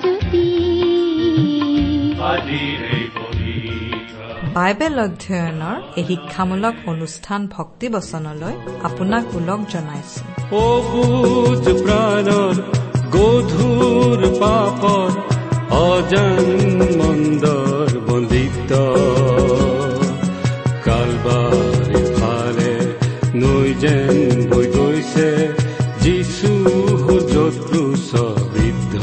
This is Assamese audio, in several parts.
জ্যোতি বাইবেল অধ্যয়নৰ এই শিক্ষামূলক অনুষ্ঠান ভক্তিবচনলৈ আপোনাক ওলগ জনাইছো প্ৰাণৰ গধুৰ পাপৰ অজান মন্দৰ বন্দিত কালবাৰী ফালে নৈ যেন বৈ গৈছে যিচু যত্ৰু বৃদ্ধ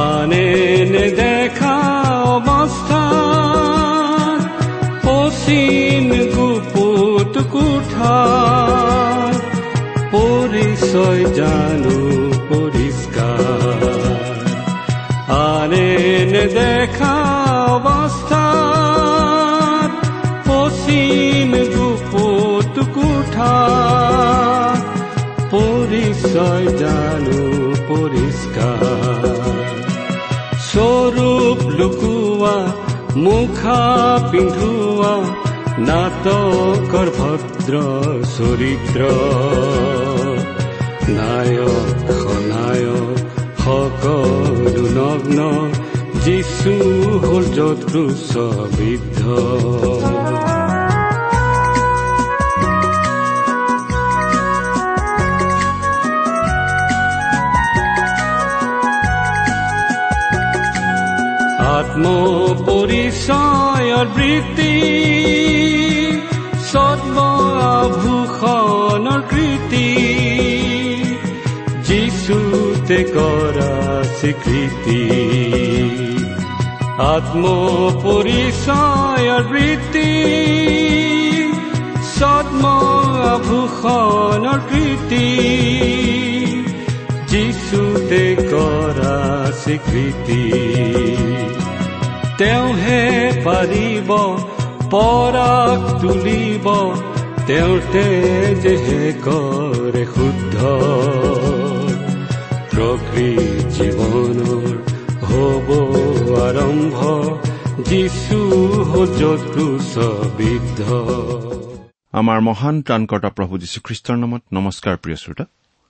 আনে দেখা অৱস্থা অসীম জানু পরিষ্কার। আনে দেখা অবস্থার, পশ্চিম গুপত কুঠা পরিচয় জানো পরিষ্কার। স্বরূপ লুকুয়া, মুখা পিন্ধুয়া, নাটকর ভদ্র চরিত্র। নায়ক সনায়ক সকলো নগ্ন যিচু হ'ল যত্ৰুচ বৃদ্ধ আত্ম পৰিচয়ৰ বৃত্তি সদ্ম আভূষণৰ কৃতি। যিচুতে কৰা স্বীকৃতি আত্ম পৰিচয়ৰ বৃত্তি সদ্ম আভূষণৰ কৃতি যিচুতে কৰা স্বীকৃতি তেওঁহে পাৰিব পৰাক তুলিব তেওঁৰ তেজেহে কৰে শুদ্ধ প্ৰকৃত জীৱনৰ হ'ব আৰম্ভ। যিচু আমাৰ মহান ত্ৰাণকৰ্তা প্ৰভু যীশুখ্ৰীষ্টৰ নামত নমস্কাৰ প্ৰিয় শ্ৰোতা।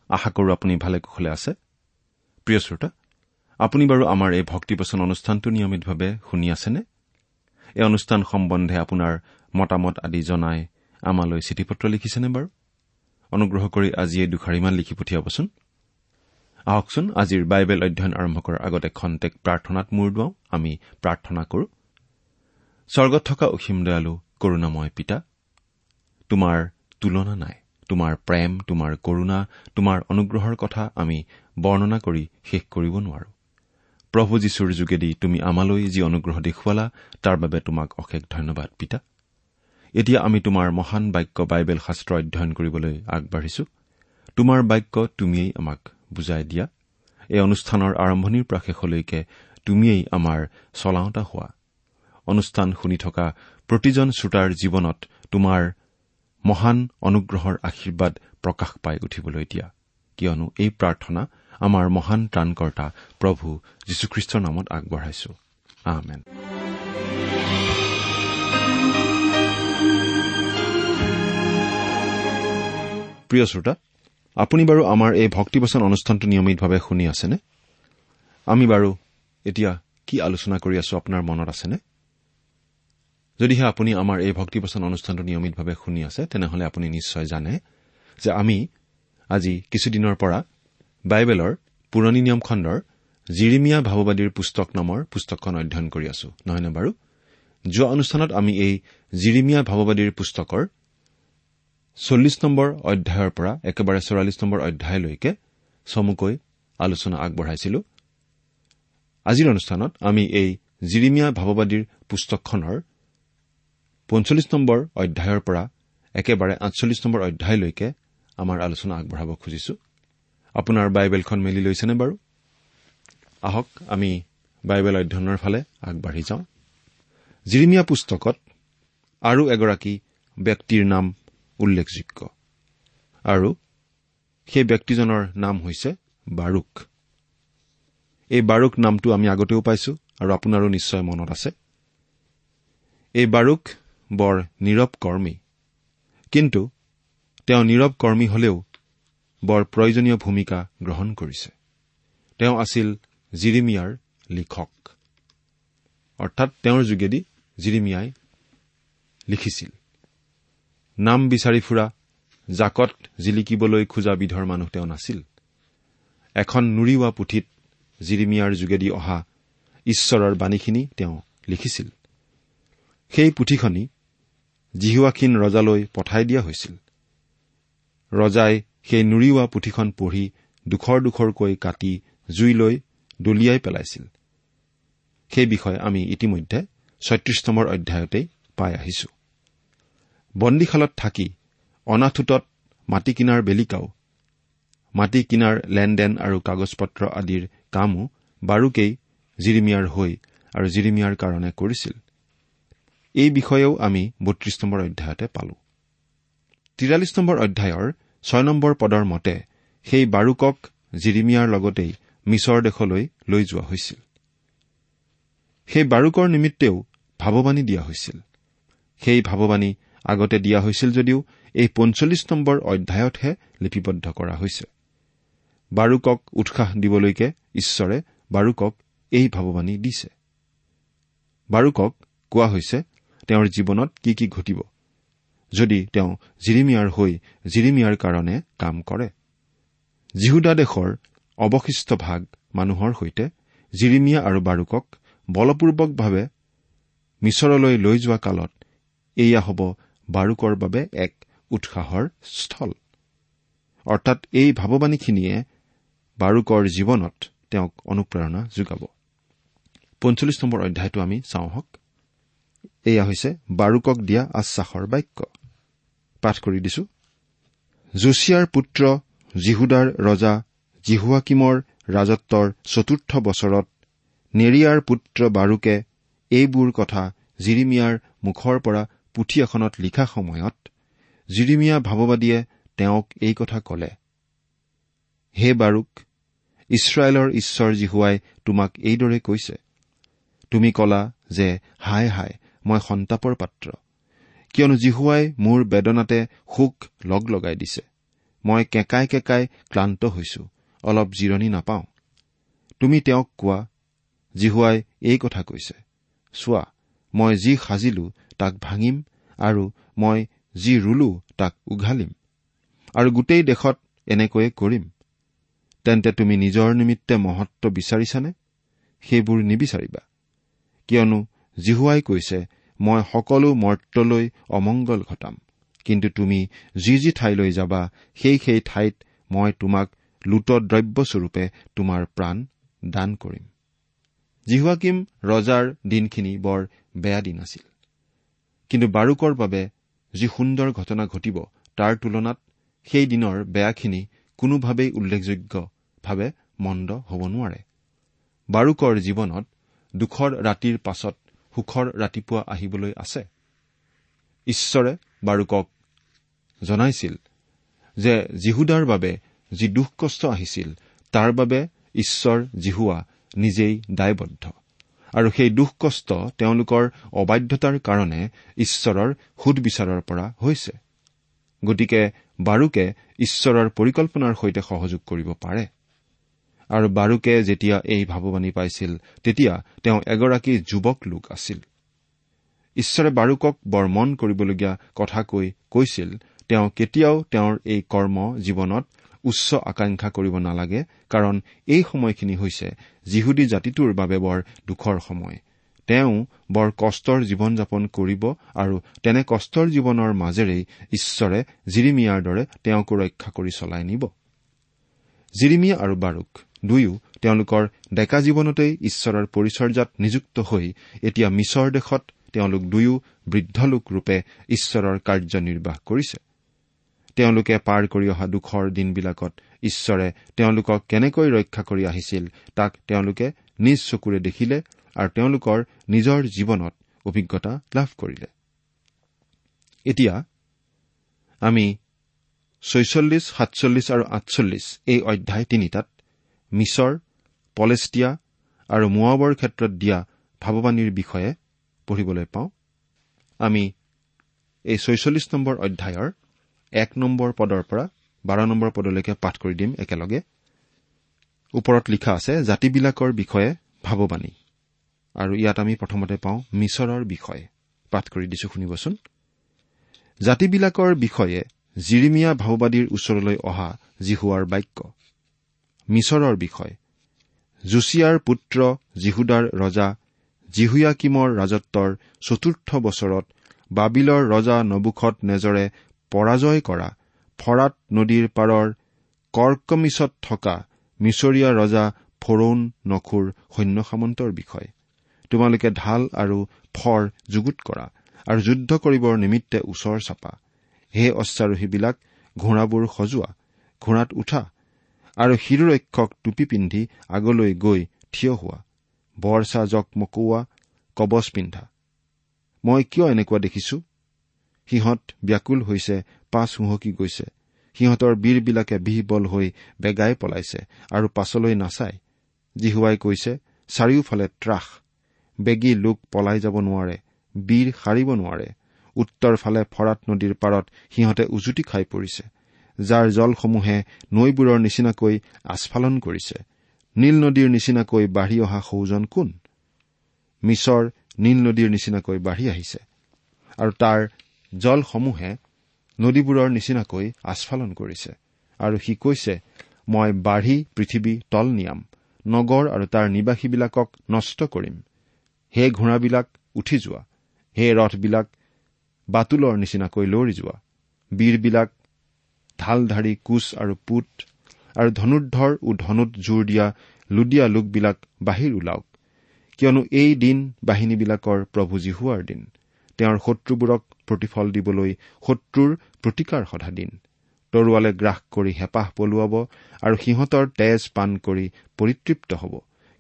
আশা কৰো আপুনি ভালে কুশলে আছে। প্ৰিয় শ্ৰোতা আপুনি বাৰু আমাৰ এই ভক্তিপচন অনুষ্ঠানটো নিয়মিতভাৱে শুনি আছেনে? এই অনুষ্ঠান সম্বন্ধে আপোনাৰ মতামত আদি জনাই আমালৈ চিঠি পত্ৰ লিখিছেনে বাৰু? অনুগ্ৰহ কৰি আজি এই দুখাৰিমান লিখি পঠিয়াবচোন। আহকচোন আজিৰ বাইবেল অধ্যয়ন আৰম্ভ কৰাৰ আগতে খন্তেক প্ৰাৰ্থনাত মূৰ দুৱাওঁ। আমি প্ৰাৰ্থনা কৰো। স্বৰ্গত থকা অসীম দয়ালু কৰুণাময় পিতা তোমাৰ তুলনা নাই। তোমাৰ প্ৰেম তোমাৰ কৰুণা তোমাৰ অনুগ্ৰহৰ কথা আমি বৰ্ণনা কৰি শেষ কৰিব নোৱাৰো। প্ৰভু যীশুৰ যোগেদি তুমি আমালৈ যি অনুগ্ৰহ দেখুৱালা তাৰ বাবে তোমাক অশেষ ধন্যবাদ পিতা। এতিয়া আমি তোমাৰ মহান বাক্য বাইবেল শাস্ত্ৰ অধ্যয়ন কৰিবলৈ আগবাঢ়িছো। তোমাৰ বাক্য তুমিয়েই আমাক বুজাই দিয়া। এই অনুষ্ঠানৰ আৰম্ভণিৰ পৰা শেষলৈকে তুমিয়েই আমাৰ চলাওঁতা হোৱা। অনুষ্ঠান শুনি থকা প্ৰতিজন শ্ৰোতাৰ জীৱনত তোমাৰ মহান অনুগ্ৰহৰ আশীৰ্বাদ প্ৰকাশ পাই উঠিবলৈ দিয়া। কিয়নো এই প্ৰাৰ্থনা আমাৰ মহান ত্ৰাণকৰ্তা প্ৰভু যীশুখ্ৰীষ্টৰ নামত আগবঢ়াইছো। প্ৰিয় শ্ৰোতা আপুনি বাৰু আমাৰ এই ভক্তিবচন অনুষ্ঠানটো নিয়মিতভাৱে শুনি আছেনে? আমি বাৰু এতিয়া কি আলোচনা কৰি আছো আপোনাৰ মনত আছেনে? যদিহে আপুনি আমাৰ এই ভক্তিবচন অনুষ্ঠানটো নিয়মিতভাৱে শুনি আছে তেনেহলে আপুনি নিশ্চয় জানে যে আমি আজি কিছুদিনৰ পৰা বাইবেলৰ পুৰণি নিয়ম খণ্ডৰ জিৰিমিয়া ভাৱবাদীৰ পুস্তক নামৰ পুস্তকখন অধ্যয়ন কৰি আছো নহয়নে বাৰু? যোৱা অনুষ্ঠানত আমি এই জিৰিমিয়া ভাৱবাদীৰ পুস্তকৰ চল্লিছ নম্বৰ অধ্যায়ৰ পৰা একেবাৰে চৌৰাল্লিছ নম্বৰ অধ্যায়লৈকে চমুকৈ আলোচনা আগবঢ়াইছিলো। আজিৰ অনুষ্ঠানত আমি এই জিৰিমিয়া ভাৱবাদীৰ পুস্তকখনৰ পঞ্চল্লিছ নম্বৰ অধ্যায়ৰ পৰা একেবাৰে আঠচল্লিছ নম্বৰ অধ্যায়লৈকে আমাৰ আলোচনা আগবঢ়াব খুজিছো। আপোনাৰ বাইবেলখন মেলি লৈছেনে বাৰু? আহক আমি বাইবেল অধ্যয়নৰ ফালে আগবাঢ়ি যাওঁ। জিৰিমিয়া পুস্তকত আৰু এগৰাকী ব্যক্তিৰ নাম উল্লেখযোগ্য। আৰু সেই ব্যক্তিজনৰ নাম হৈছে বাৰুক। এই বাৰুক নামটো আমি আগতেও পাইছো আৰু আপোনাৰো নিশ্চয় মনত আছে। এই বাৰুক বৰ নীৰৱ কৰ্মী। কিন্তু তেওঁ নীৰৱ কৰ্মী হলেও বৰ প্ৰয়োজনীয় ভূমিকা গ্ৰহণ কৰিছে। তেওঁ আছিল জিৰিমিয়াৰ লিখক। অৰ্থাৎ তেওঁৰ যোগেদি জিৰিমিয়াই লিখিছিল। নাম বিচাৰি ফুৰা জাকত জিলিকিবলৈ খোজা বিধৰ মানুহ তেওঁ নাছিল। এখন নুৰিওৱা পুথিত জিৰিমিয়াৰ যোগেদি অহা ঈশ্বৰৰ বাণীখিনি তেওঁ লিখিছিল। সেই পুথিখনি জিহুৱাখিন ৰজালৈ পঠাই দিয়া হৈছিল। ৰজাই সেই নুৰিওৱা পুথিখন পঢ়ি দুখৰ দুখৰকৈ কাটি জুইলৈ দলিয়াই পেলাইছিল। সেই বিষয়ে আমি ইতিমধ্যে ছয়ত্ৰিশ নম্বৰ অধ্যায়তেই পাই আহিছো। বন্দীশালত থাকি অনাথোতত মাটি কিনাৰ বেলিকাও মাটি কিনাৰ লেনদেন আৰু কাগজ পত্ৰ আদিৰ কামো বাৰুকেই জিৰিমিয়াৰ হৈ আৰু জিৰিমিয়াৰ কাৰণে কৰিছিল। এই বিষয়েও আমি বত্ৰিশ নম্বৰ অধ্যায়তে পালো। তিৰাল্লিছ নম্বৰ অধ্যায়ৰ ছয় নম্বৰ পদৰ মতে সেই বাৰুকক জিৰিমিয়াৰ লগতেই মিছৰ দেশলৈ লৈ যোৱা হৈছিল। সেই বাৰুকৰ নিমিত্তেও ভাৱবাণী দিয়া হৈছিল। সেই ভাৱবাণী আগতে দিয়া হৈছিল যদিও এই পঞ্চল্লিছ নম্বৰ অধ্যায়তহে লিপিবদ্ধ কৰা হৈছে। বাৰুকক উৎসাহ দিবলৈকে ঈশ্বৰে বাৰুকক এই ভাৱবাণী দিছে। বাৰুকক কোৱা হৈছে তেওঁৰ জীৱনত কি কি ঘটিব? যদি তেওঁ জিৰিমিয়াৰ হৈ জিৰিমিয়াৰ কাৰণে কাম কৰে। জিহুদা দেশৰ অৱশিষ্ট ভাগ মানুহৰ সৈতে জিৰিমিয়া আৰু বাৰুকক বলপূৰ্বকভাৱে মিছৰলৈ লৈ যোৱা কালত এয়া হ'ব বাৰুকৰ বাবে এক উৎসাহৰ স্থল। অৰ্থাৎ এই ভাৱবাণীখিনিয়ে বাৰুকৰ জীৱনত তেওঁক অনুপ্ৰেৰণা যোগাব। পঞ্চল্লিছ নম্বৰ অধ্যায়টো আমি চাওঁ হওক। এয়া হৈছে বাৰুকক দিয়া আশ্বাসৰ বাক্য। পাঠ কৰি দিছো। যোছিয়াৰ পুত্ৰ জিহুদাৰ ৰজা জিহুৱাকিমৰ ৰাজত্বৰ চতুৰ্থ বছৰত নেৰিয়াৰ পুত্ৰ বাৰুকে এইবোৰ কথা জিৰিমিয়াৰ মুখৰ পৰা পুথি এখনত লিখা সময়ত জিৰিমিয়া ভাৱবাদীয়ে তেওঁক এই কথা কলে হে বাৰুক ইছৰাইলৰ ঈশ্বৰ জিহুৱাই তোমাক এইদৰে কৈছে তুমি কলা যে হাই হাই মই সন্তাপৰ পাত্ৰ। কিয়নো জিহুৱাই মোৰ বেদনাতে শোক লগ লগাই দিছে। মই কেঁকাই কেঁকাই ক্লান্ত হৈছো অলপ জিৰণি নাপাওঁ। তুমি তেওঁক কোৱা জিহুৱাই এই কথা কৈছে চোৱা মই যি সাজিলো তাক ভাঙিম আৰু মই যি ৰুলো তাক উঘালিম। আৰু গোটেই দেশত এনেকৈয়ে কৰিম। তেন্তে তুমি নিজৰ নিমিত্তে মহত্ব বিচাৰিছানে? সেইবোৰ নিবিচাৰিবা। কিয়নো জিহুৱাই কৈছে মই সকলো মৰ্তলৈ অমংগল ঘটাম। কিন্তু তুমি যি যি ঠাইলৈ যাবা সেই সেই ঠাইত মই তোমাক লুটদ্ৰব্যস্বৰূপে তোমাৰ প্ৰাণ দান কৰিম। জিহুৱাকিম ৰজাৰ দিনখিনি বৰ বেয়া দিন আছিল। কিন্তু বাৰুকৰ বাবে যি সুন্দৰ ঘটনা ঘটিব তাৰ তুলনাত সেই দিনৰ বেয়াখিনি কোনোভাৱেই উল্লেখযোগ্যভাৱে মন্দ হ'ব নোৱাৰে। বাৰুকৰ জীৱনত দুখৰ ৰাতিৰ পাছত সুখৰ ৰাতিপুৱা আহিবলৈ আছে। ঈশ্বৰে বাৰুকক জনাইছিল যে জিহুদাৰ বাবে যি দুখ কষ্ট আহিছিল তাৰ বাবে ঈশ্বৰ জিহুৱা নিজেই দায়বদ্ধ। আৰু সেই দুখ কষ্ট তেওঁলোকৰ অবাধ্যতাৰ কাৰণে ঈশ্বৰৰ সুদবিচাৰৰ পৰা হৈছে। গতিকে বাৰুকে ঈশ্বৰৰ পৰিকল্পনাৰ সৈতে সহযোগ কৰিব পাৰে। আৰু বাৰুকে যেতিয়া এই ভাৱবাণী পাইছিল তেতিয়া তেওঁ এগৰাকী যুৱক লোক আছিল। ঈশ্বৰে বাৰুকক বৰ মন কৰিবলগীয়া কথা কৈ কৈছিল তেওঁ কেতিয়াও তেওঁৰ এই কৰ্ম জীৱনত উচ্চ আকাংক্ষা কৰিব নালাগে কাৰণ এই সময়খিনি হৈছে যিহুদী জাতিটোৰ বাবে বৰ দুখৰ সময়। তেওঁ বৰ কষ্টৰ জীৱন যাপন কৰিব আৰু তেনে কষ্টৰ জীৱনৰ মাজেৰেই ঈশ্বৰে জিৰিমিয়াৰ দৰে তেওঁকো ৰক্ষা কৰি চলাই নিব। জিৰিমিয়া আৰু বাৰুক দুয়ো তেওঁলোকৰ ডেকা জীৱনতেই ঈশ্বৰৰ পৰিচৰ্যাত নিযুক্ত হৈ এতিয়া মিছৰ দেশত তেওঁলোক দুয়ো বৃদ্ধ লোকৰূপে ঈশ্বৰৰ কাৰ্যনিৰ্বাহ কৰিছে। তেওঁলোকে পাৰ কৰি অহা দুখৰ দিনবিলাকত ঈশ্বৰে তেওঁলোকক কেনেকৈ ৰক্ষা কৰি আহিছিল তাক তেওঁলোকে নিজ চকুৰে দেখিলে আৰু তেওঁলোকৰ নিজৰ জীৱনত অভিজ্ঞতা লাভ কৰিলে। এতিয়া আমি ছয়চল্লিছ সাতচল্লিছ আৰু আঠচল্লিছ এই অধ্যায় তিনিটাত মিছৰ পলেষ্টিয়া আৰু মোৱাবৰ ক্ষেত্ৰত দিয়া ভাৱবাণীৰ বিষয়ে পঢ়িবলৈ পাওঁ। আমি এই ছয়চল্লিছ নম্বৰ অধ্যায়ৰ এক নম্বৰ পদৰ পৰা বাৰ নম্বৰ পদলৈকে পাঠ কৰি দিম একেলগে। ওপৰত লিখা আছে জাতিবিলাকৰ বিষয়ে ভাৱবাণী। আৰু ইয়াত আমি প্ৰথমতে পাওঁ মিছৰৰ বিষয়ে। পাঠ কৰি দিছো শুনিবচোন। জাতিবিলাকৰ বিষয়ে জিৰিমিয়া ভাওবাদীৰ ওচৰলৈ অহা জিহুৱাৰ বাক্য। মিছৰৰ বিষয়। জুছিয়াৰ পুত্ৰ জিহুদাৰ ৰজা জিহুয়াকিমৰ ৰাজত্বৰ চতুৰ্থ বছৰত বাবিলৰ ৰজা নবুখত নেজৰে পৰাজয় কৰা ফৰাত নদীৰ পাৰৰ কৰ্কমিছত থকা মিছৰীয়া ৰজা ফৰৌন নখুৰ সৈন্য সামন্তৰ বিষয়। তোমালোকে ঢাল আৰু ফৰ যুগুত কৰা আৰু যুদ্ধ কৰিবৰ নিমিত্তে ওচৰ চাপা। হে অশ্বাৰোহীবিলাক ঘোঁৰাবোৰ সজোৱা ঘোঁৰাত উঠা আৰু শিৰোৰক্ষক টুপি পিন্ধি আগলৈ গৈ থিয় হোৱা। বৰচা জকমকোৱা কবচ পিন্ধা। মই কিয় এনেকুৱা দেখিছো? সিহঁত ব্যাকুল হৈছে পাছ হুহকি গৈছে। সিহঁতৰ বীৰবিলাকে বিহবল হৈ বেগাই পলাইছে আৰু পাছলৈ নাচায়। জিহুৱাই কৈছে চাৰিওফালে ত্ৰাস। বেগী লোক পলাই যাব নোৱাৰে বীৰ সাৰিব নোৱাৰে। উত্তৰ ফালে ফৰাত নদীৰ পাৰত সিহঁতে উজুতি খাই পৰিছে। যাৰ জলসমূহে নৈবোৰৰ নিচিনাকৈ আস্ফালন কৰিছে। নীল নদীৰ নিচিনাকৈ বাঢ়ি অহা সৌজন কোন? মিছৰ নীল নদীৰ নিচিনাকৈ বাঢ়ি আহিছে। আৰু তাৰ জলসমূহে নদীবোৰৰ নিচিনাকৈ আস্ফালন কৰিছে। আৰু সি কৈছে মই বাঢ়ি পৃথিৱী তল নিয়াম নগৰ আৰু তাৰ নিবাসীবিলাকক নষ্ট কৰিম। হে ঘোঁৰাবিলাক উঠি যোৱা। হে ৰথবিলাক বাতুলৰ নিচিনাকৈ লৰি যোৱা। বীৰবিলাক ঢালধাৰী কোচ আৰু পুত আৰু ধনুৰ্ধৰ ও ধনুত জোৰ দিয়া লুডীয়া লোকবিলাক বাহিৰ ওলাওক। কিয়নো এই দিন বাহিনীবিলাকৰ প্ৰভু জিহুৱাৰ দিন। তেওঁৰ শত্ৰুবোৰক প্ৰতিফল দিবলৈ শত্ৰুৰ প্ৰতিকাৰ সধা দিন। তৰোৱালে গ্ৰাস কৰি হেঁপাহ পলুৱাব আৰু সিহঁতৰ তেজ পান কৰি পৰিতৃপ্ত হ'ব।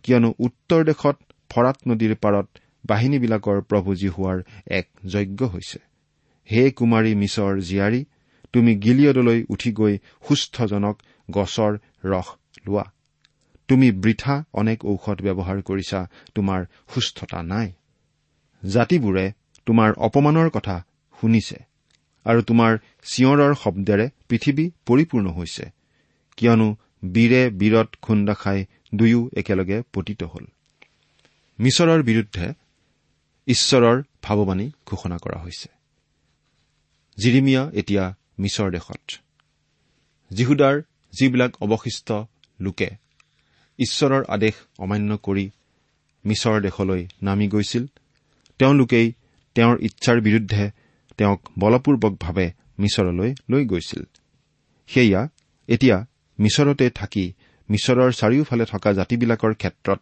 কিয়নো উত্তৰ দেশত ফৰাত নদীৰ পাৰত বাহিনীবিলাকৰ প্ৰভু জিহুৱাৰ এক যজ্ঞ হৈছে। হে কুমাৰী মিছৰ জীয়াৰী তুমি গিলিয়দলৈ উঠি গৈ সুস্থজনক গছৰ ৰস লোৱা। তুমি বৃথা অনেক ঔষধ ব্যৱহাৰ কৰিছা তোমাৰ সুস্থতা নাই। জাতিবোৰে তোমাৰ অপমানৰ কথা শুনিছে আৰু তোমাৰ চিঞৰৰ শব্দেৰে পৃথিৱী পৰিপূৰ্ণ হৈছে। কিয়নো বীৰে বীৰত খুন্দা খাই দুয়ো একেলগে পতিত হল। মিছৰৰ বিৰুদ্ধে ঈশ্বৰৰ ভাৱবাণী ঘোষণা কৰা হৈছে। জিৰিমিয়া এতিয়া মিছৰ দেশত। জিহুদাৰ যিবিলাক অৱশিষ্ট লোকে ঈশ্বৰৰ আদেশ অমান্য কৰি মিছৰ দেশলৈ নামি গৈছিল তেওঁলোকেই তেওঁৰ ইচ্ছাৰ বিৰুদ্ধে তেওঁক বলপূৰ্বকভাৱে মিছৰলৈ লৈ গৈছিল। সেয়া এতিয়া মিছৰতে থাকি মিছৰৰ চাৰিওফালে থকা জাতিবিলাকৰ ক্ষেত্ৰত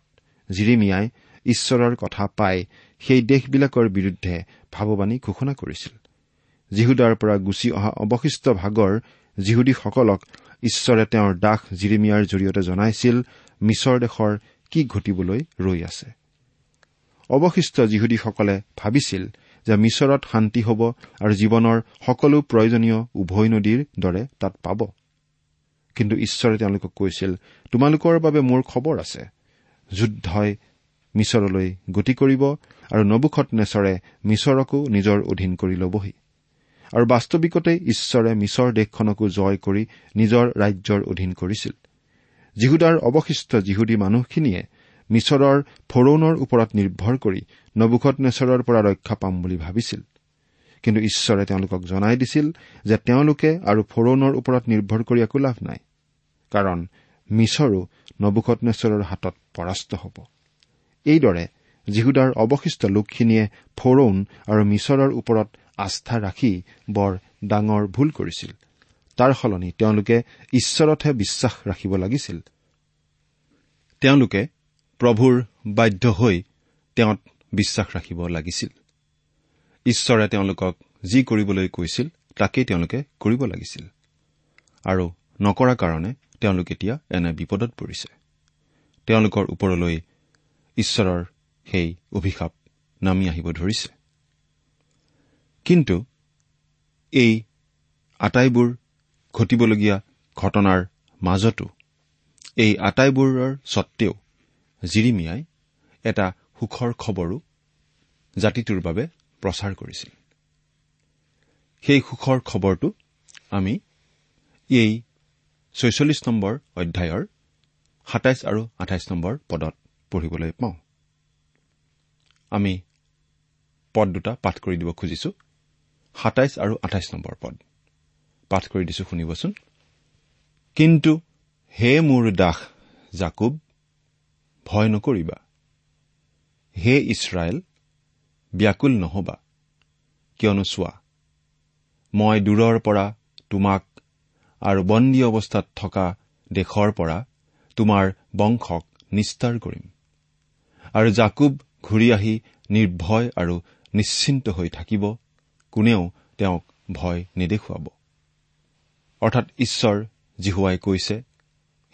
জিৰিমিয়াই ঈশ্বৰৰ কথা পাই সেই দেশবিলাকৰ বিৰুদ্ধে ভাৱবাণী ঘোষণা কৰিছিল। জিহুদাৰ পৰা গুচি অহা অৱশিষ্ট ভাগৰ জিহুদীসকলক ঈশ্বৰে তেওঁৰ দাস জিৰিমিয়াৰ জৰিয়তে জনাইছিল মিছৰ দেশৰ কি ঘটিবলৈ ৰৈ আছে। অৱশিষ্ট যিহুদীসকলে ভাবিছিল যে মিছৰত শান্তি হ'ব আৰু জীৱনৰ সকলো প্ৰয়োজনীয় উভৈ নদীৰ দৰে তাত পাব। কিন্তু ঈশ্বৰে তেওঁলোকক কৈছিল তোমালোকৰ বাবে মোৰ খবৰ আছে। যুদ্ধই মিছৰলৈ গতি কৰিব আৰু নবুখত নেচৰে মিছৰকো নিজৰ অধীন কৰি ল'বহি। আৰু বাস্তৱিকতে ঈশ্বৰে মিছৰ দেশখনকো জয় কৰি নিজৰ ৰাজ্যৰ অধীন কৰিছিল। জিহুদাৰ অৱশিষ্ট জিহুদী মানুহখিনিয়ে মিছৰৰ ফৰৌনৰ ওপৰত নিৰ্ভৰ কৰি নবুখত নেচৰৰ পৰা ৰক্ষা পাম বুলি ভাবিছিল। কিন্তু ঈশ্বৰে তেওঁলোকক জনাই দিছিল যে তেওঁলোকে আৰু ফৰৌনৰ ওপৰত নিৰ্ভৰ কৰি একো লাভ নাই কাৰণ মিছৰো নবুখত নেচৰৰ হাতত পৰাস্ত হ'ব। এইদৰে জিহুদাৰ অৱশিষ্ট লোকখিনিয়ে ফৰৌন আৰু মিছৰৰ ওপৰত আস্থা ৰাখি বৰ ডাঙৰ ভুল কৰিছিল। তাৰ সলনি তেওঁলোকে ঈশ্বৰতহে বিশ্বাস ৰাখিব লাগিছিল। তেওঁলোকে প্ৰভুৰ বাধ্য হৈ তেওঁত বিশ্বাস ৰাখিব লাগিছিল। ঈশ্বৰে তেওঁলোকক যি কৰিবলৈ কৈছিল তাকেই তেওঁলোকে কৰিব লাগিছিল। আৰু নকৰা কাৰণে তেওঁলোক এতিয়া এনে বিপদত পৰিছে। তেওঁলোকৰ ওপৰলৈ ঈশ্বৰৰ সেই অভিশাপ নামি আহিব ধৰিছে। কিন্তু এই আটাইবোৰ ঘটিবলগীয়া ঘটনাৰ মাজতো এই আটাইবোৰৰ স্বত্তেও জিৰিমিয়াই এটা সুখৰ খবৰো জাতিটোৰ বাবে প্ৰচাৰ কৰিছিল। সেই সুখৰ খবৰটো আমি এই ছয়চল্লিছ নম্বৰ অধ্যায়ৰ সাতাইছ আৰু আঠাইছ নম্বৰ পদত পঢ়িবলৈ পাওঁ। আমি পদ দুটা পাঠ কৰি দিব খুজিছো। সাতাইছ আৰু আঠাইছ নম্বৰ পদ। পাঠ কৰি দিছো শুনিবচোন। কিন্তু হে মোৰ দাস জাকুব ভয় নকৰিবা। হে ইছৰাইল ব্যাকুল নহবা। কিয়নো চোৱা মই দূৰৰ পৰা তোমাক আৰু বন্দী অৱস্থাত থকা দেশৰ পৰা তোমাৰ বংশক নিস্তাৰ কৰিম। আৰু জাকুব ঘূৰি আহি নিৰ্ভয় আৰু নিশ্চিন্ত হৈ থাকিব কোনেও তেওঁক ভয় নেদেখুৱাব। অৰ্থাৎ ঈশ্বৰ জিহুৱাই কৈছে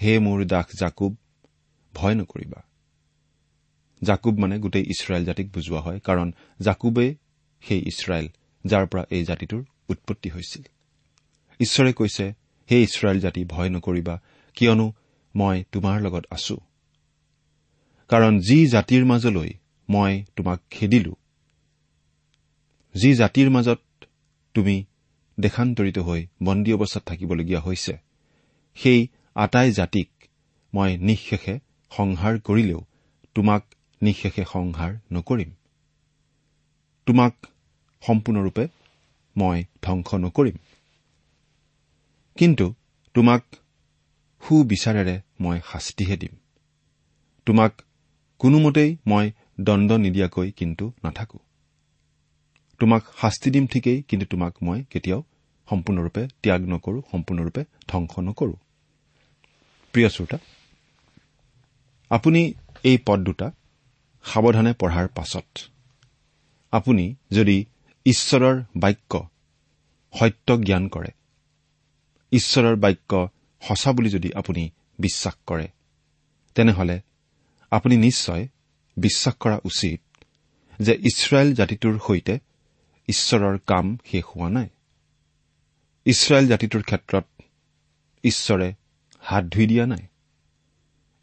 হে মোৰ দাস জাকুব ভয় নকৰিবা। জাকুব মানে গোটেই ইছৰাইল জাতিক বুজোৱা হয় কাৰণ জাকুবেই সেই ইছৰাইল যাৰ পৰা এই জাতিটোৰ উৎপত্তি হৈছিল। ঈশ্বৰে কৈছে হে ইছৰাইল জাতি ভয় নকৰিবা কিয়নো মই তোমাৰ লগত আছো। কাৰণ যি জাতিৰ মাজলৈ মই তোমাক খেদিলো যি জাতিৰ মাজত তুমি দেশান্তৰিত হৈ বন্দী অৱস্থাত থাকিবলগীয়া হৈছে সেই আটাই জাতিক মই নিঃশেষে সংহাৰ কৰিলেও তোমাক নিঃশেষে সংহাৰ নকৰিম। তোমাক সম্পূৰ্ণৰূপে মই ধ্বংস নকৰিম। কিন্তু তোমাক সুবিচাৰেৰে মই শাস্তিহে দিম। তোমাক কোনোমতেই মই দণ্ড নিদিয়াকৈ কিন্তু নাথাকো। তোমাক শাস্তি দিম ঠিকেই কিন্তু তোমাক মই কেতিয়াও সম্পূৰ্ণৰূপে ত্যাগ নকৰো সম্পূৰ্ণৰূপে ধ্বংস নকৰো। প্ৰিয় শ্ৰোতা আপুনি এই পদ দুটা সাৱধানে পঢ়াৰ পাছত। আপুনি যদি ঈশ্বৰৰ বাক্য সত্য জ্ঞান কৰে ঈশ্বৰৰ বাক্য সঁচা বুলি যদি আপুনি বিশ্বাস কৰে তেনেহলে আপুনি নিশ্চয় বিশ্বাস কৰা উচিত যে ইছৰাইল জাতিটোৰ সৈতে ঈশ্বৰৰ কাম শেষ হোৱা নাই। ইছৰাইল জাতিটোৰ ক্ষেত্ৰত ঈশ্বৰে হাত ধুই দিয়া নাই।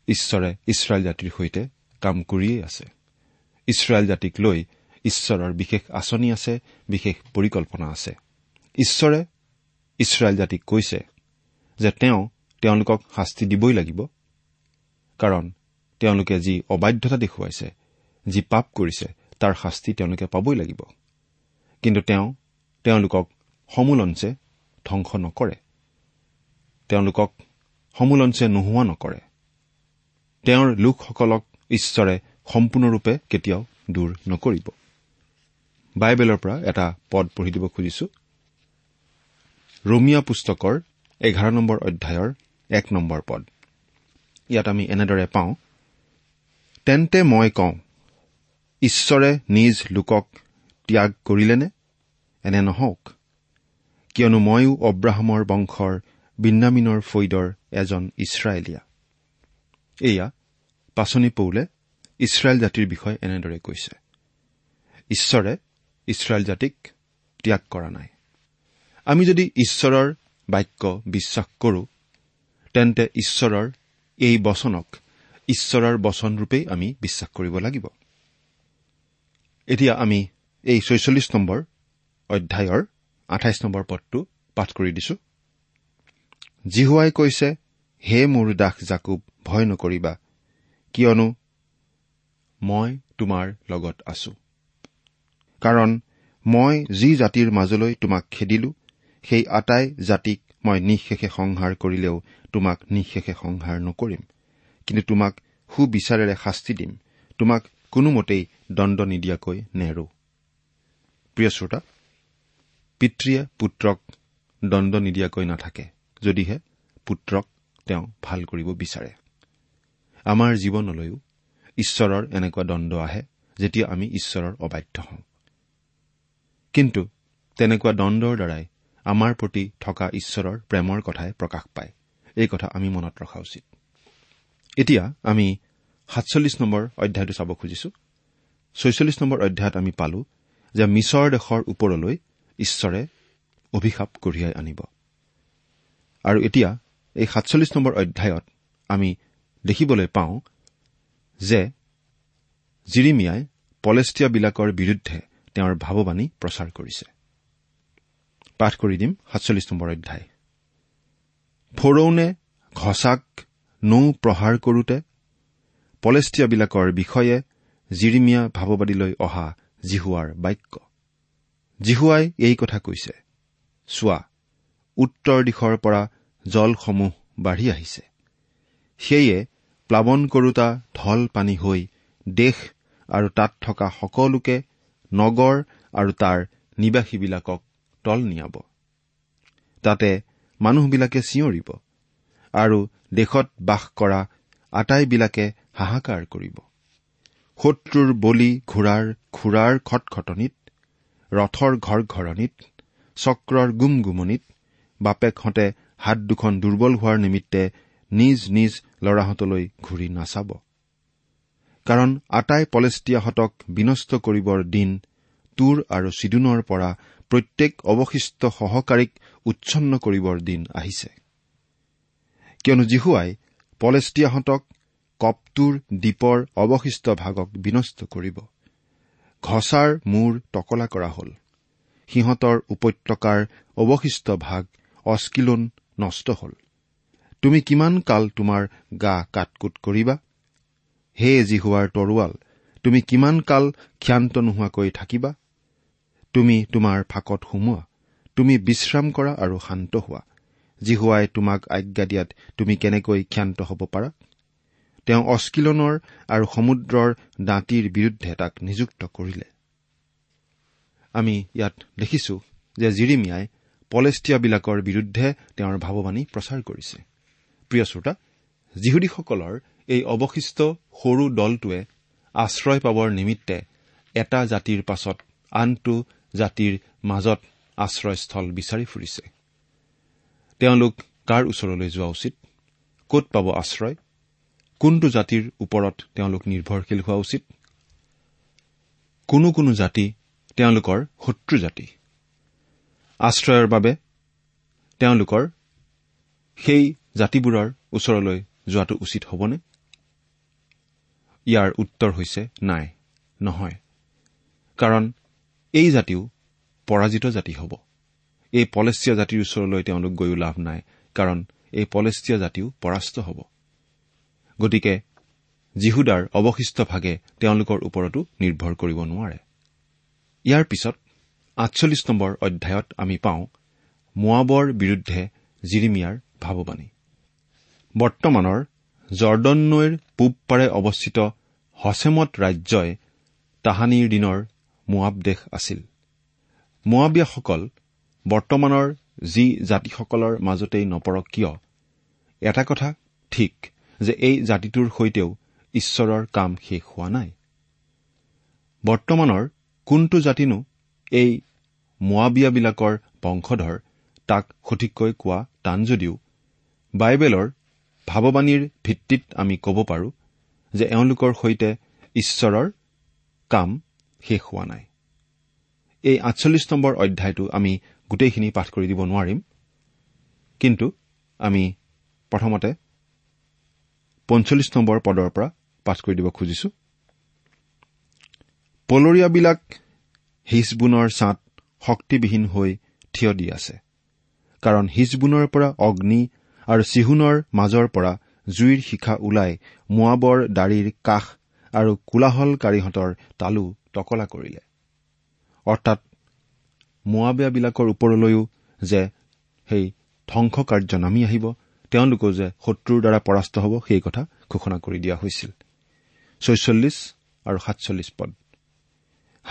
ঈশ্বৰে ইছৰাইল জাতিৰ সৈতে কাম কৰিয়েই আছে। ইছৰাইল জাতিক লৈ ঈশ্বৰৰ বিশেষ আঁচনি আছে বিশেষ পৰিকল্পনা আছে। ঈশ্বৰে ইছৰাইল জাতিক কৈছে যে তেওঁ তেওঁলোকক শাস্তি দিবই লাগিব কাৰণ তেওঁলোকে যি অবাধ্যতা দেখুৱাইছে যি পাপ কৰিছে তাৰ শাস্তি তেওঁলোকে পাবই লাগিব। কিন্তু তেওঁ তেওঁলোকক সমূলঞ্চে ধ্বংস নকৰে। তেওঁলোকক সমূলঞ্চে নোহোৱা নকৰে। তেওঁৰ লোকসকলক ঈশ্বৰে সম্পূৰ্ণৰূপে কেতিয়াও দূৰ নকৰিব। বাইবেলৰ পৰা এটা পদ পঢ়ি দিব খুজিছো। ৰোমিয়া পুস্তকৰ এঘাৰ নম্বৰ অধ্যায়ৰ এক নম্বৰ পদ। ইয়াত আমি এনেদৰে পাওঁ তেন্তে মই কওঁ ঈশ্বৰে নিজ লোকক ত্যাগ কৰিলেনে? এনে নহওক। কিয়নো ময়ো অব্ৰাহামৰ বংশৰ বিন্যামিনৰ ফৈদৰ এজন ইছৰাইলীয়া। এয়া পাচনি পৌলে ইছৰাইল জাতিৰ বিষয়ে এনেদৰে কৈছে। ঈশ্বৰে ইছৰাইল জাতিক ত্যাগ কৰা নাই। আমি যদি ঈশ্বৰৰ বাক্য বিশ্বাস কৰো তেন্তে ঈশ্বৰৰ এই বচনক ঈশ্বৰৰ বচনৰূপেই আমি বিশ্বাস কৰিব লাগিব। এতিয়া আমি এই ছয়চল্লিছ নম্বৰ অধ্যায়ৰ আঠাইছ নম্বৰ পদটো পাঠ কৰি দিছো। জিহুৱাই কৈছে হে মোৰ দাস জাকুব ভয় নকৰিবা। কিয়নো মই তোমাৰ লগত আছো। কাৰণ মই যি জাতিৰ মাজলৈ তোমাক খেদিলো সেই আটাই জাতিক মই নিঃশেষে সংহাৰ কৰিলেও তোমাক নিঃশেষে সংহাৰ নকৰিম। কিন্তু তোমাক সুবিচাৰেৰে শাস্তি দিম। তোমাক কোনোমতেই দণ্ড নিদিয়াকৈ নেৰো। প্ৰিয় শ্ৰোতা পিতৃয়ে পুত্ৰক দণ্ড নিদিয়াকৈ নাথাকে যদিহে পুত্ৰক তেওঁ ভাল কৰিব বিচাৰে। আমাৰ জীৱনলৈও ঈশ্বৰৰ এনেকুৱা দণ্ড আহে যেতিয়া আমি ঈশ্বৰৰ অবাধ্য হওঁ। কিন্তু তেনেকুৱা দণ্ডৰ দ্বাৰাই আমাৰ প্ৰতি থকা ঈশ্বৰৰ প্ৰেমৰ কথাই প্ৰকাশ পায়। এই কথা আমি মনত ৰখা উচিত। এতিয়া আমি সাতচল্লিছ নম্বৰ অধ্যায়টো চাব খুজিছো। ছয়চল্লিছ নম্বৰ অধ্যায়ত আমি পালো যে মিছৰ দেশৰ ওপৰলৈ ঈশ্বৰে অভিশাপ কঢ়িয়াই আনিব। আৰু এতিয়া এই সাতচল্লিছ নম্বৰ অধ্যায়ত আমি দেখিবলৈ পাওঁ যে জিৰিমিয়াই পলেষ্টিয়াবিলাকৰ বিৰুদ্ধে তেওঁৰ ভাৱবাণী প্ৰচাৰ কৰিছে। পাঠ কৰি দিম সাতচল্লিছ নম্বৰ অধ্যায়। ফৰৌনে ঘছাক নৌ প্ৰহাৰ কৰোতে পলেষ্টিয়াবিলাকৰ বিষয়ে জিৰিমিয়া ভাৱবাদীলৈ অহা জিহুৱাৰ বাক্য। জিহুৱাই এই কথা কৈছে চোৱা উত্তৰ দিশৰ পৰা জলসমূহ বাঢ়ি আহিছে। সেয়ে প্লাৱন কৰোতা ঢল পানী হৈ দেশ আৰু তাত থকা সকলোকে নগৰ আৰু তাৰ নিবাসীবিলাকক তল নিয়াব। তাতে মানুহবিলাকে চিঞৰিব আৰু দেশত বাস কৰা আটাইবিলাকে হাহাকাৰ কৰিব। শত্ৰুৰ বলি ঘোঁৰাৰ খুৰাৰ খটখটনিত ৰথৰ ঘৰঘৰণিত চক্ৰৰ গুমগুমনিত বাপেকহঁতে হাত দুখন দুৰ্বল হোৱাৰ নিমিত্তে নিজ নিজ ল'ৰাহঁতলৈ ঘূৰি নাচাব। কাৰণ আটাই পলেষ্টিয়াহঁতক বিনষ্ট কৰিবৰ দিন তুৰ আৰু চিডুনৰ পৰা প্ৰত্যেক অৱশিষ্ট সহকাৰীক উচ্ছন্ন কৰিবৰ দিন আহিছে। কিয়নো জিহুৱাই পলেষ্টিয়াহঁতক কপটোৰ দ্বীপৰ অৱশিষ্ট ভাগক বিনষ্ট কৰিব। ঘছাৰ মূৰ টকলা কৰা হ'ল। সিহঁতৰ উপত্যকাৰ অৱশিষ্ট ভাগ অস্কিলোন নষ্ট হ'ল। তুমি কিমান কাল তোমাৰ গা কাটকুট কৰিবা? হে জিহুৱাৰ তৰোৱাল তুমি কিমান কাল ক্ষান্ত নোহোৱাকৈ থাকিবা? তুমি তোমাৰ ফাকত সুমোৱা তুমি বিশ্ৰাম কৰা আৰু শান্ত হোৱা। জিহুৱাই তোমাক আজ্ঞা দিয়াত তুমি কেনেকৈ ক্ষান্ত হ'ব পাৰা? তেওঁ অস্কিলনৰ আৰু সমুদ্ৰৰ দাঁতিৰ বিৰুদ্ধে তাক নিযুক্ত কৰিলে। আমি ইয়াত দেখিছো যে জিৰিমিয়াই পলেষ্টিয়াবিলাকৰ বিৰুদ্ধে তেওঁৰ ভাৱবাণী প্ৰচাৰ কৰিছে। প্ৰিয় শ্ৰোতা যিহুদীসকলৰ এই অৱশিষ্ট সৰু দলটোৱে আশ্ৰয় পাবৰ নিমিত্তে এটা জাতিৰ পাছত আনটো জাতিৰ মাজত আশ্ৰয়স্থল বিচাৰি ফুৰিছে। তেওঁলোক কাৰ ওচৰলৈ যোৱা উচিত? ক'ত পাব আশ্ৰয়? কোনটো জাতিৰ ওপৰত তেওঁলোক নিৰ্ভৰশীল হোৱা উচিত? কোনো কোনো জাতি তেওঁলোকৰ শত্ৰু জাতি। আশ্ৰয়ৰ বাবে তেওঁলোকৰ সেই জাতিবোৰৰ ওচৰলৈ যোৱাটো উচিত হ'বনে? ইয়াৰ উত্তৰ হৈছে নাই নহয়। কাৰণ এই জাতিও পৰাজিত জাতি হ'ব। এই পলেষ্টীয়া জাতিৰ ওচৰলৈ তেওঁলোক গৈও লাভ নাই কাৰণ এই পলেষ্টীয়া জাতিও পৰাস্ত হ'ব। গতিকে জিহুদাৰ অৱশিষ্ট ভাগে তেওঁলোকৰ ওপৰতো নিৰ্ভৰ কৰিব নোৱাৰে। ইয়াৰ পিছত আঠচল্লিছ নম্বৰ অধ্যায়ত আমি পাওঁ মোৱাবৰ বিৰুদ্ধে জিৰিমিয়াৰ ভাৱবাণী। বৰ্তমানৰ জৰ্দন নৈৰ পূব পাৰে অৱস্থিত হছেমত ৰাজ্যই তাহানিৰ দিনৰ মোৱাব দেশ আছিল। মোৱাবিয়াসকল বৰ্তমানৰ যি জাতিসকলৰ মাজতেই নপৰক কিয়? এটা কথা ঠিক যে এই জাতিটোৰ সৈতেও ঈশ্বৰৰ কাম শেষ হোৱা নাই। বৰ্তমানৰ কোনটো জাতিনো এই মোৱাবিয়াবিলাকৰ বংশধৰ তাক সঠিককৈ কোৱা টান যদিও বাইবেলৰ ভাৱবাণীৰ ভিত্তিত আমি ক'ব পাৰো যে এওঁলোকৰ সৈতে ঈশ্বৰৰ কাম শেষ হোৱা নাই। এই আঠচল্লিছ নম্বৰ অধ্যায়টো আমি গোটেইখিনি পাঠ কৰি দিব নোৱাৰিম। কিন্তু আমি প্ৰথমতে পঞ্চল্লিছ নম্বৰ পদৰ পৰা পাঠ কৰি দিব খুজিছো। পলৰীয়াবিলাক হিজবোনৰ ছাঁত শক্তিবিহীন হৈ থিয় দি আছে। কাৰণ হিজবোনৰ পৰা অগ্নি আৰু চিহুনৰ মাজৰ পৰা জুইৰ শিখা ওলাই মোৱাবৰ দাড়ীৰ কাষ আৰু কোলাহলকাৰীহঁতৰ তালু টকলা কৰিলে। অৰ্থাৎ মোৱাবিয়াবিলাকৰ ওপৰলৈও যে সেই ধ্বংসকাৰ্য নামি আহিব তেওঁলোকো যে শত্ৰুৰ দ্বাৰা পৰাস্ত হ'ব সেই কথা ঘোষণা কৰি দিয়া হৈছিল। ছয়চল্লিছ আৰু সাতচল্লিছ পদ।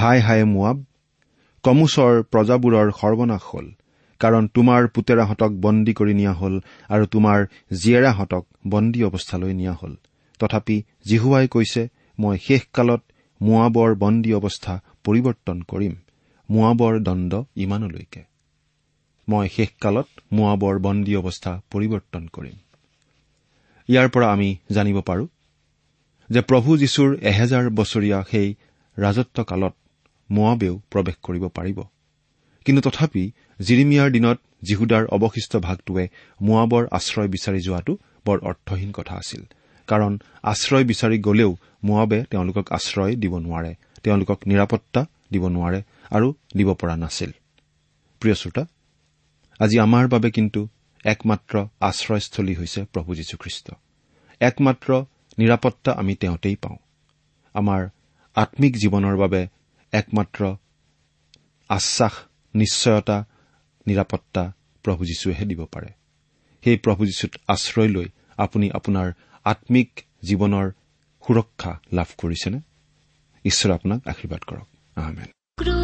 হাই হাই মোৱাব কমোচৰ প্ৰজাবোৰৰ সৰ্বনাশ হ'ল কাৰণ তোমাৰ পুতেৰাহঁতক বন্দী কৰি নিয়া হ'ল আৰু তোমাৰ জীয়েৰাহঁতক বন্দী অৱস্থালৈ নিয়া হ'ল। তথাপি জিহুৱাই কৈছে মই শেষকালত মোৱাবৰ বন্দী অৱস্থা পৰিৱৰ্তন কৰিম। মোৱাবৰ দণ্ড ইমানলৈকে। মই শেষকালত মোৱাবৰ বন্দী অৱস্থা পৰিৱৰ্তন কৰিম। ইয়াৰ পৰা আমি জানিব পাৰো যে প্ৰভু যীশুৰ এহেজাৰ বছৰীয়া সেই ৰাজত্বকালত মোৱাবেও প্ৰৱেশ কৰিব পাৰিব। কিন্তু তথাপি জিৰিমিয়াৰ দিনত যীহুদাৰ অৱশিষ্ট ভাগটোৱে মোৱাবৰ আশ্ৰয় বিচাৰি যোৱাটো বৰ অৰ্থহীন কথা আছিল। কাৰণ আশ্ৰয় বিচাৰি গলেও মোৱাবে তেওঁলোকক আশ্ৰয় দিব নোৱাৰে তেওঁলোকক নিৰাপত্তা দিব নোৱাৰে আৰু দিব পৰা নাছিল। প্ৰিয় শ্ৰোতা আজি আমাৰ বাবে কিন্তু একমাত্ৰ আশ্ৰয়স্থলী হৈছে প্ৰভু যীশুখ্ৰীষ্ট। একমাত্ৰ নিৰাপত্তা আমি তেওঁতেই পাওঁ। আমাৰ আম্মিক জীৱনৰ বাবে একমাত্ৰ আশ্বাস নিশ্চয়তা নিৰাপত্তা প্ৰভু যীশুৱেহে দিব পাৰে। সেই প্ৰভু যীশুত আশ্ৰয় লৈ আপুনি আপোনাৰ আম্মিক জীৱনৰ সুৰক্ষা লাভ কৰিছেনে? ঈশ্বৰে আপোনাক আশীৰ্বাদ কৰক। আহমেদ